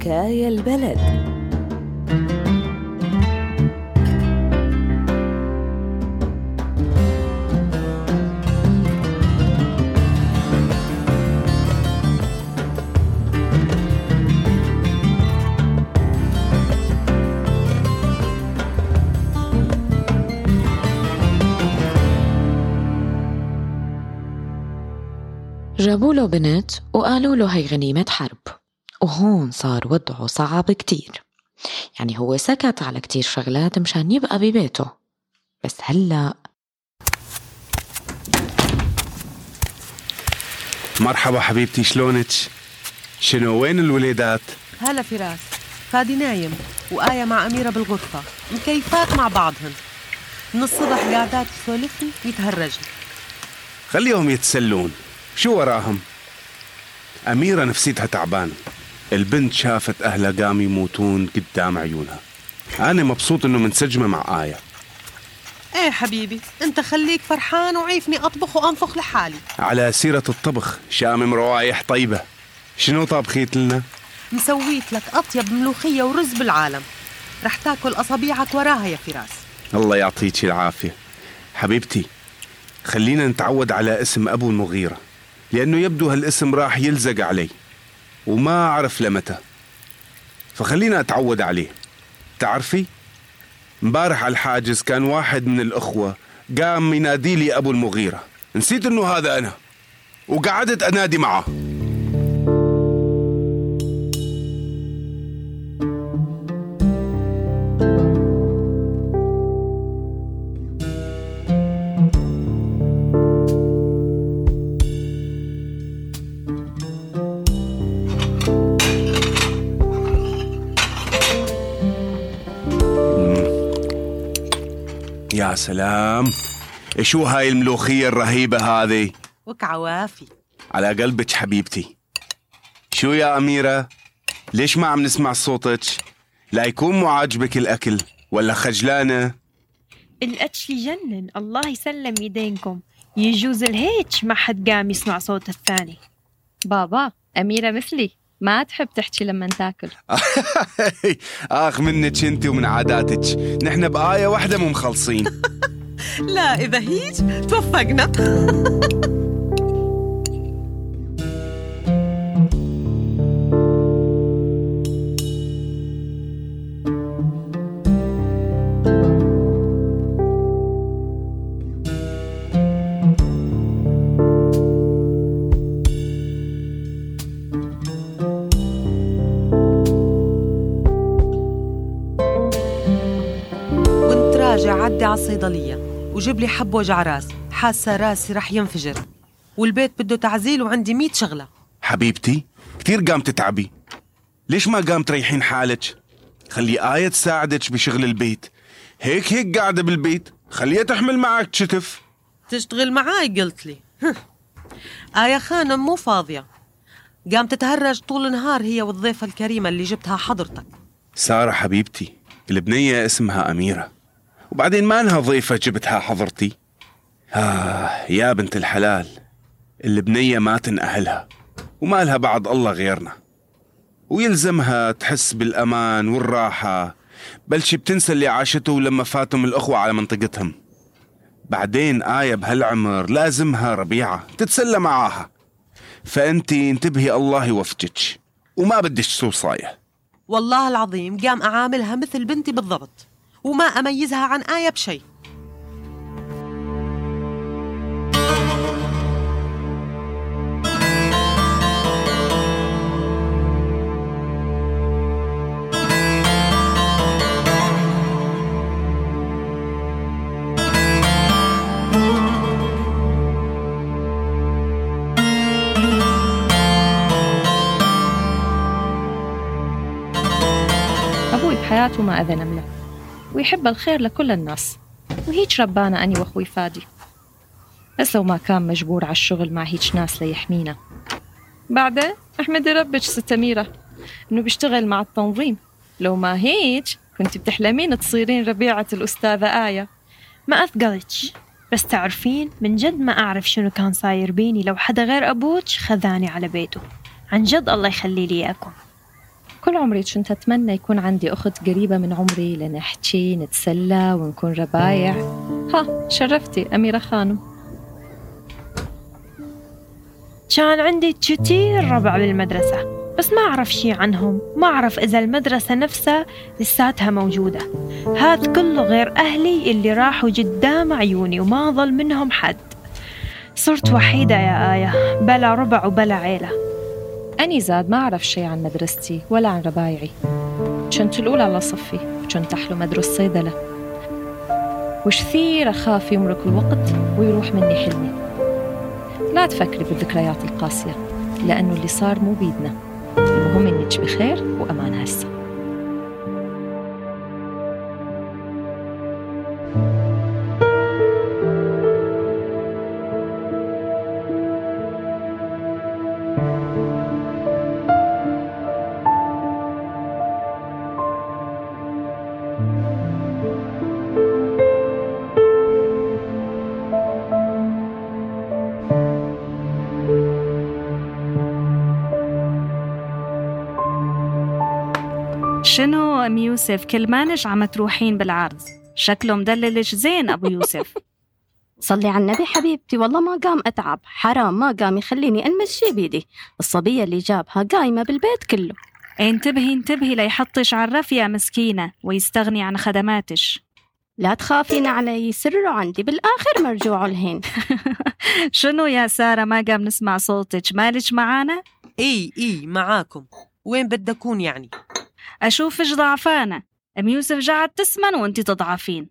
حكاية البلد. جابوا له بنت وقالوا له هي غنيمة حرب. وهون صار وضعه صعب كتير. يعني هو سكت على كتير شغلات مشان يبقى ببيته. بس هلأ مرحبا حبيبتي شلونك؟ شنو وين الوليدات؟ هلا فراس فادي نايم وآية مع أميرة بالغرفة. مكيفات مع بعضهن. من الصبح قاعدات تسولفن ويتهرجن خليهم يتسلون. شو وراهم؟ أميرة نفسيتها تعبانة. البنت شافت أهلها قام يموتون قدام عيونها. أنا مبسوط إنه منسجمة مع آية. إيه حبيبي أنت خليك فرحان وعيفني أطبخ وأنفخ لحالي. على سيرة الطبخ شامم روايح طيبة. شنو طابخيت لنا؟ مسويت لك أطيب ملوخية ورز بالعالم. رح تاكل اصابيعك وراها يا فراس. الله يعطيك العافية. حبيبتي خلينا نتعود على اسم أبو المغيرة لأنه يبدو هالاسم راح يلزق علي. وما أعرف لمتى. فخلينا أتعود عليه. تعرفي؟ مبارح على الحاجز كان واحد من الأخوة قام ينادي لي أبو المغيرة. نسيت أنه هذا أنا وقعدت أنادي معه. يا سلام. شو هاي الملوخية الرهيبة هذه؟ وكعوافي. على قلبك حبيبتي. شو يا أميرة؟ ليش ما عم نسمع صوتك؟ لا يكون مو عاجبك الأكل ولا خجلانة؟ الأكل يجنن الله يسلم إيدينكم. يجوز الهيك ما حد قام يسمع صوت الثاني. بابا أميرة مثلي. ما تحب تحكي لما تاكل آخ منك أنت ومن عاداتك. نحن بآية واحدة مو مخلصين. لا إذا هيج توفقنا. الصيدلية وجيب لي حب وجع راس. حاسة راسي رح ينفجر. والبيت بده تعزيل وعندي ميت شغلة. حبيبتي كثير قام تتعبي. ليش ما قام تريحين حالك؟ خلي آية تساعدك بشغل البيت. هيك هيك قاعدة بالبيت. خليها تحمل معك شتف. تشتغل معاي قلت لي. آية خانم مو فاضية. قام تتهرج طول النهار هي والضيفة الكريمة اللي جبتها حضرتك. سارة حبيبتي البنية اسمها أميرة. وبعدين ما لها ضيفة جبتها حضرتي. آه يا بنت الحلال البنية ما تنأهلها وما لها بعد الله غيرنا. ويلزمها تحس بالأمان والراحة. بل شي بتنسى اللي عاشته لما فاتهم الأخوة على منطقتهم. بعدين آية بهالعمر لازمها ربيعة تتسلى معاها. فأنتي انتبهي الله يوفقك وما بدش سوصايه والله العظيم قام أعاملها مثل بنتي بالضبط. وما أميزها عن آية بشيء. أبوي بحياته ما أذى نملة ويحب الخير لكل الناس. وهيج ربانا أني وأخوي فادي. بس لو ما كان مجبور على الشغل مع هيج ناس ليحمينا. بعدين احمدي ربك ست أميرة إنه بيشتغل مع التنظيم. لو ما هيج كنت بتحلمين تصيرين ربيعة الأستاذة آية. ما أثقلتش. بس تعرفين من جد ما أعرف شنو كان صاير بيني لو حدا غير أبوك خذاني على بيته. عن جد الله يخلي لي إياكم. كل عمري كنت أتمنى يكون عندي أخت قريبة من عمري لنحكي نتسلى ونكون ربايع. ها شرفتي أميرة خانم. كان عندي كتير ربع بالمدرسة بس ما أعرف شي عنهم. ما أعرف إذا المدرسة نفسها لساتها موجودة. هاد كله غير أهلي اللي راحوا قدام عيوني وما ظل منهم حد. صرت وحيدة يا آية بلا ربع وبلا عيلة. أني زاد ما أعرف شي عن مدرستي ولا عن ربايعي. كنت الأولى على صفي كنت أحلم أدرس صيدلة. وش كثير أخاف يمرق الوقت ويروح مني حلمي. لا تفكري بالذكريات القاسية لأنه اللي صار مو بيدنا. المهم إنك بخير وأمان هسه. شنو أم يوسف؟ كل ما عم تروحين بالعرض. شكله مدللش زين أبو يوسف. صلي على النبي حبيبتي والله ما قام أتعب. حرام ما قام يخليني ألمس شي بيدي. الصبية اللي جابها قايمة بالبيت كله. انتبهي انتبهي ليحطش على الرف يا مسكينة ويستغني عن خدماتش. لا تخافين علي سره عندي بالآخر مرجوع الهين. شنو يا سارة؟ ما قام نسمع صوتك. مالك معانا؟ إي إي معاكم. وين بدي أكون يعني؟ أشوفش ضعفانة أم يوسف قاعد تسمن وانتي تضعفين.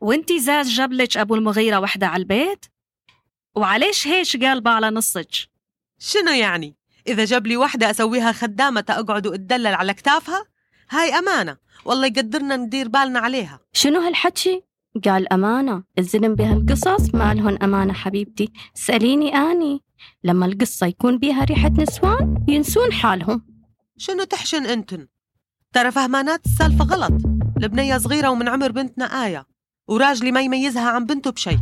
وانتي زاد جبلك أبو المغيرة وحدة على البيت؟ وعليش هيش قالبة على نصك؟ شنو يعني؟ إذا جاب لي وحدة أسويها خدامة أقعد وأتدلل على كتافها؟ هاي أمانة. والله يقدرنا ندير بالنا عليها. شنو هالحكي؟ قال أمانة. الزلم بهالقصص ما لهن أمانة حبيبتي. سأليني أني. لما القصة يكون بيها ريحة نسوان ينسون حالهم. شنو تحشن أنتن؟ ترى فهمانات السالفة غلط. البنية صغيرة ومن عمر بنتنا آية. وراجلي ما يميزها عن بنته بشي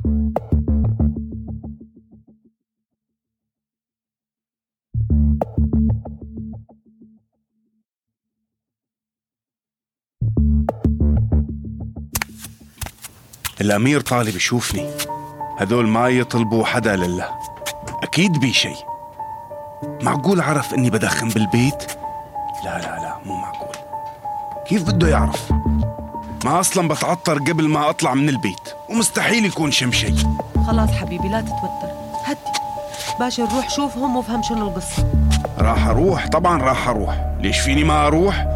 الأمير طالب يشوفني. هذول ما يطلبوا حدا لله. أكيد بي شيء. معقول عرف إني بدخن بالبيت؟ لا لا لا مو معقول. كيف بده يعرف؟ ما أصلا بتعطر قبل ما أطلع من البيت ومستحيل يكون شم شيء خلاص حبيبي لا تتوتر. هدي. باشا نروح شوفهم وافهم شنو القصة. راح أروح؟ طبعا راح أروح. ليش فيني ما أروح؟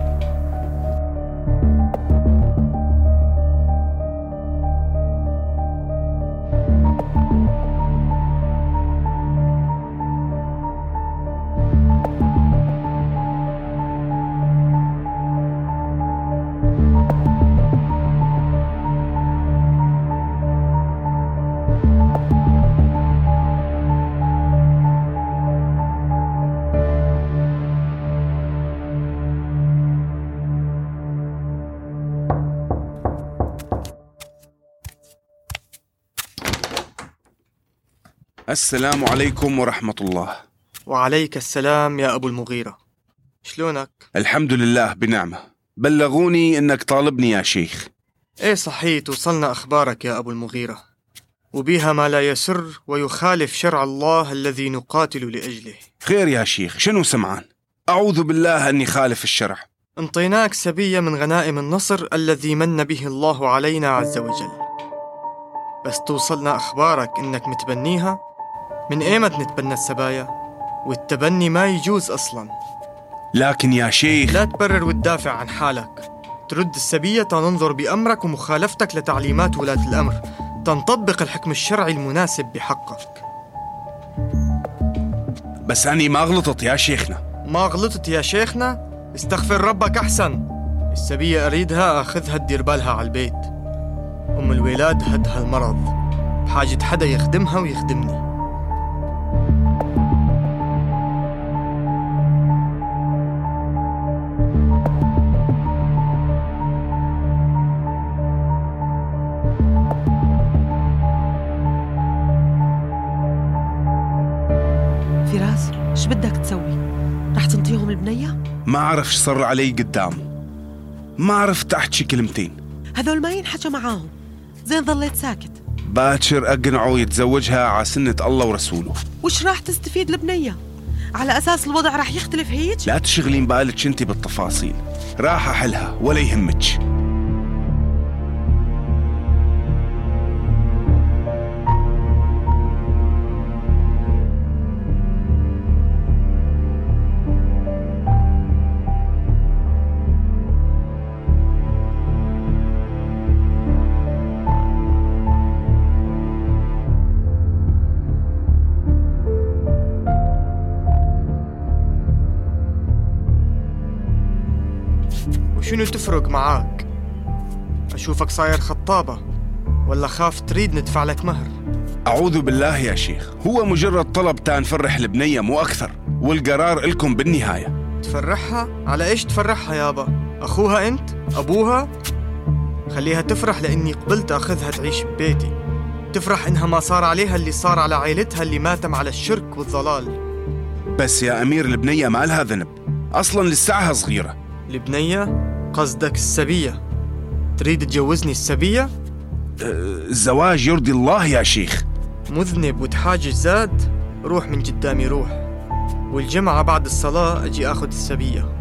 السلام عليكم ورحمة الله. وعليك السلام يا أبو المغيرة. شلونك؟ الحمد لله بنعمة. بلغوني إنك طالبني يا شيخ. إيه صحيح توصلنا أخبارك يا أبو المغيرة. وبيها ما لا يسر ويخالف شرع الله الذي نقاتل لأجله. خير يا شيخ شنو سمعان؟ أعوذ بالله أني خالف الشرع. انطيناك سبية من غنائم النصر الذي من به الله علينا عز وجل. بس توصلنا أخبارك إنك متبنيها من إيمت نتبنى السبايا؟ والتبني ما يجوز أصلا. لكن يا شيخ. لا تبرر وتدافع عن حالك. ترد السبية تنظر بأمرك ومخالفتك لتعليمات ولاة الأمر. تنطبق الحكم الشرعي المناسب بحقك. بس أني ما غلطت يا شيخنا. ما غلطت يا شيخنا؟ استغفر ربك أحسن. السبية أريدها أخذها تدير بالها على البيت. أم الولاد هدها المرض. بحاجة حدا يخدمها ويخدمني. فراس إيش بدك تسوي؟ رح تنطيهم البنية؟ ما أعرف إيش صار علي قدامه ما عرفت أحكي كلمتين. هذول ما ينحكى معاهم. زين ظليت ساكت. باكر أقنعه يتزوجها على سنة الله ورسوله. وش راح تستفيد البنية؟ على أساس الوضع راح يختلف هيك؟ لا تشغلين بالك أنت بالتفاصيل. راح أحلها ولا يهمك. وشنو تفرق معاك؟ أشوفك صاير خطابة ولا خاف تريد ندفع لك مهر أعوذ بالله يا شيخ هو مجرد طلب تنفرح البنية مو أكثر والقرار إلكم بالنهاية تفرحها؟ على إيش تفرحها يابا؟ أخوها أنت؟ أبوها؟ خليها تفرح لأني قبلت أخذها تعيش ببيتي تفرح إنها ما صار عليها اللي صار على عائلتها اللي ماتم على الشرك والضلال بس يا أمير البنية ما لها ذنب أصلا لسعها صغيرة البنية قصدك السبية؟ تريد تجوزني السبية؟ الزواج يرضي الله يا شيخ. مذنب وتحاجج زاد روح من قدامي روح. والجمعة بعد الصلاة أجي أخذ السبية.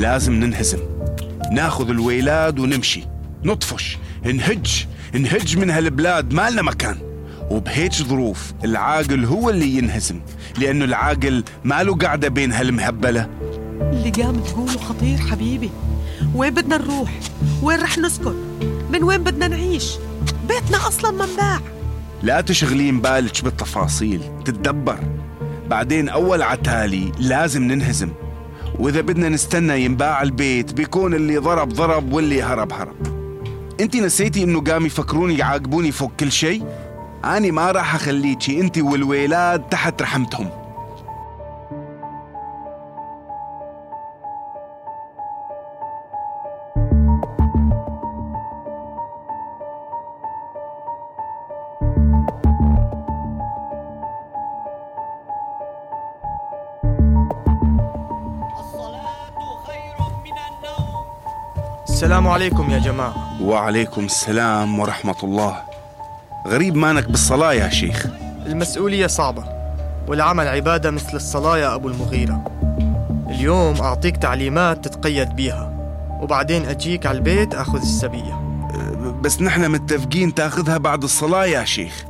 لازم ننهزم ناخذ الويلاد ونمشي. نطفش. نهج. نهج من هالبلاد ما لنا مكان. وبهيج ظروف العاقل هو اللي ينهزم. لأنه العاقل ما له قاعدة بين هالمهبلة. اللي قام تقوله خطير حبيبي. وين بدنا نروح؟ وين رح نسكن؟ من وين بدنا نعيش؟ بيتنا أصلا منباع. لا تشغلين بالك بالتفاصيل. تتدبر. بعدين أول عتالي لازم ننهزم. وإذا بدنا نستنى ينباع البيت بيكون اللي ضرب ضرب واللي هرب هرب. انت نسيتي إنه قام يفكروني يعاقبوني فوق كل شيء؟ اني ما راح اخليكي انت والويلاد تحت رحمتهم. السلام عليكم يا جماعة. وعليكم السلام ورحمة الله. غريب مانك بالصلاة يا شيخ. المسؤولية صعبة والعمل عبادة مثل الصلاة يا أبو المغيرة. اليوم أعطيك تعليمات تتقيد بيها وبعدين أجيك على البيت أخذ السبية. بس نحن متفقين تأخذها بعد الصلاة يا شيخ.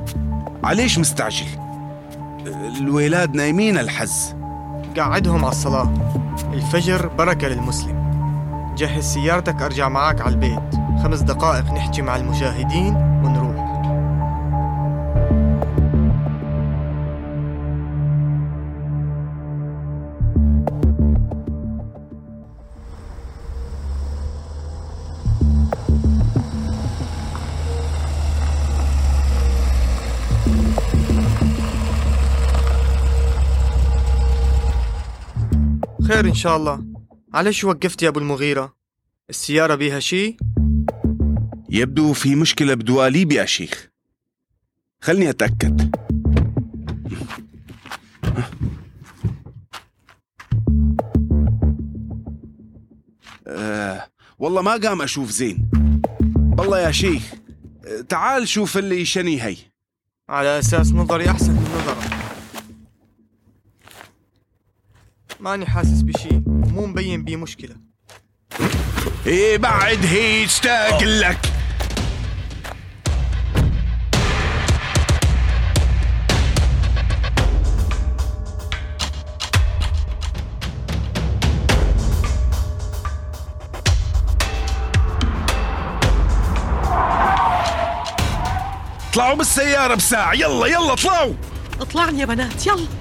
عليش مستعجل؟ الويلاد نايمين الحز. قعدهم على الصلاة. الفجر بركة للمسلم. جهز سيارتك أرجع معاك على البيت. خمس دقائق نحكي مع المشاهدين ونروح. خير إن شاء الله. على شو وقفت يا أبو المغيرة؟ السيارة بيها شي؟ يبدو في مشكلة بدواليب يا شيخ. خلني أتأكد. أه والله ما قام أشوف زين. والله يا شيخ تعال شوف اللي شني هي. على أساس نظري أحسن من نظرك. ماني حاسس بشي. مو مبين بيه مشكلة. إيه بعد هيك تاقل لك اطلعوا بالسيارة بساعة. يلا يلا اطلعوا. اطلعني يا بنات يلا.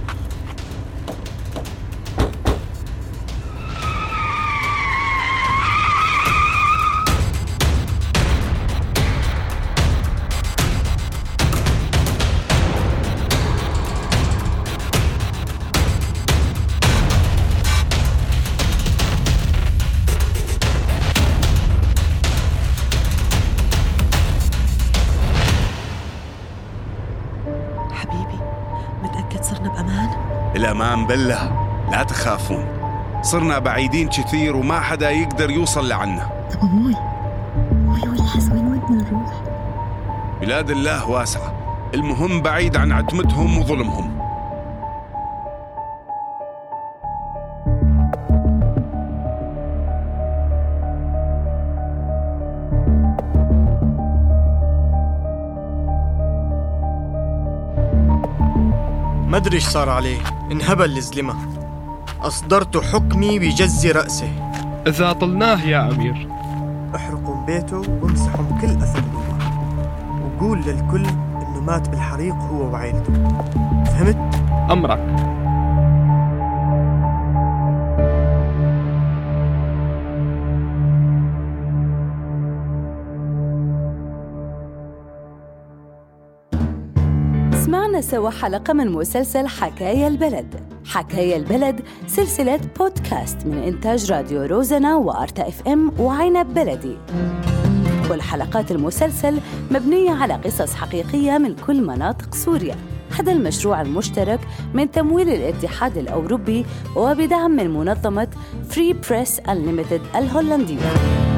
الأمان بالله لا تخافون. صرنا بعيدين كثير وما حدا يقدر يوصل لعنا. طب أموي أموي والحس وين ودنا نروح؟ بلاد الله واسعة. المهم بعيد عن عتمتهم وظلمهم. ما أدري إيش صار عليه. انهبل الزلمة أصدرت حكمي بجز رأسه. إذا طلناه يا أمير. احرقوا بيته وامسحوا كل أثر جوا وقول للكل إنه مات بالحريق هو وعائلته فهمت؟ أمرك. سمعنا سوا حلقة من مسلسل حكاية البلد. حكاية البلد سلسلة بودكاست من إنتاج راديو روزنا وأرتا FM وعنب بلدي. كل حلقات المسلسل مبنية على قصص حقيقية من كل مناطق سوريا. هذا المشروع المشترك من تمويل الاتحاد الأوروبي وبدعم من منظمة Free Press Unlimited الهولندية.